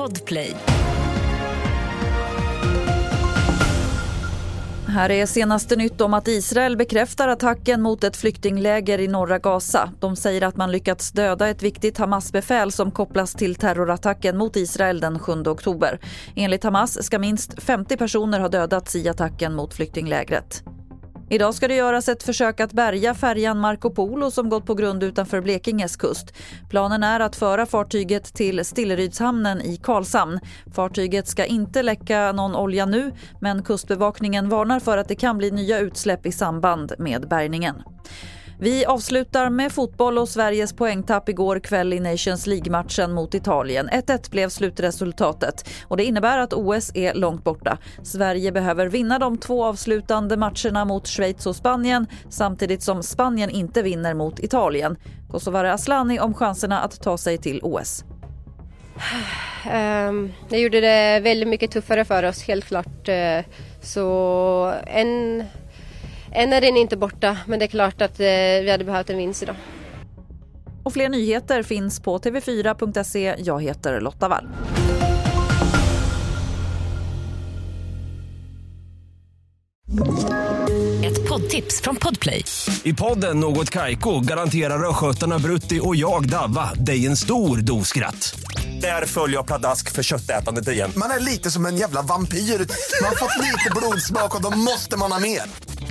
Podplay. Här är senaste nytt om att Israel bekräftar attacken mot ett flyktingläger i norra Gaza. De säger att man lyckats döda ett viktigt Hamas-befäl som kopplas till terrorattacken mot Israel den 7 oktober. Enligt Hamas ska minst 50 personer ha dödats i attacken mot flyktinglägret. Idag ska det göras ett försök att bärga färjan Marco Polo som gått på grund utanför Blekinges kust. Planen är att föra fartyget till Stillerydshamnen i Karlshamn. Fartyget ska inte läcka någon olja nu men Kustbevakningen varnar för att det kan bli nya utsläpp i samband med bärgningen. Vi avslutar med fotboll och Sveriges poängtapp igår kväll i Nations League-matchen mot Italien. 1-1 blev slutresultatet och det innebär att OS är långt borta. Sverige behöver vinna de två avslutande matcherna mot Schweiz och Spanien samtidigt som Spanien inte vinner mot Italien. Kosovare Asllani om chanserna att ta sig till OS. Ehm, det gjorde det väldigt mycket tuffare för oss, helt klart. Eh, så en än är den inte borta, men det är klart att eh, vi hade behövt en vinst idag. Och fler nyheter finns på tv4.se. Jag heter Lotta Wall. Ett poddtips från Podplay. I podden Något Kaiko garanterar östgötarna Brutti och jag, Davva, dig en stor dos skratt. Där följer jag pladask för köttätandet igen. Man är lite som en jävla vampyr. Man har fått lite blodsmak och då måste man ha mer.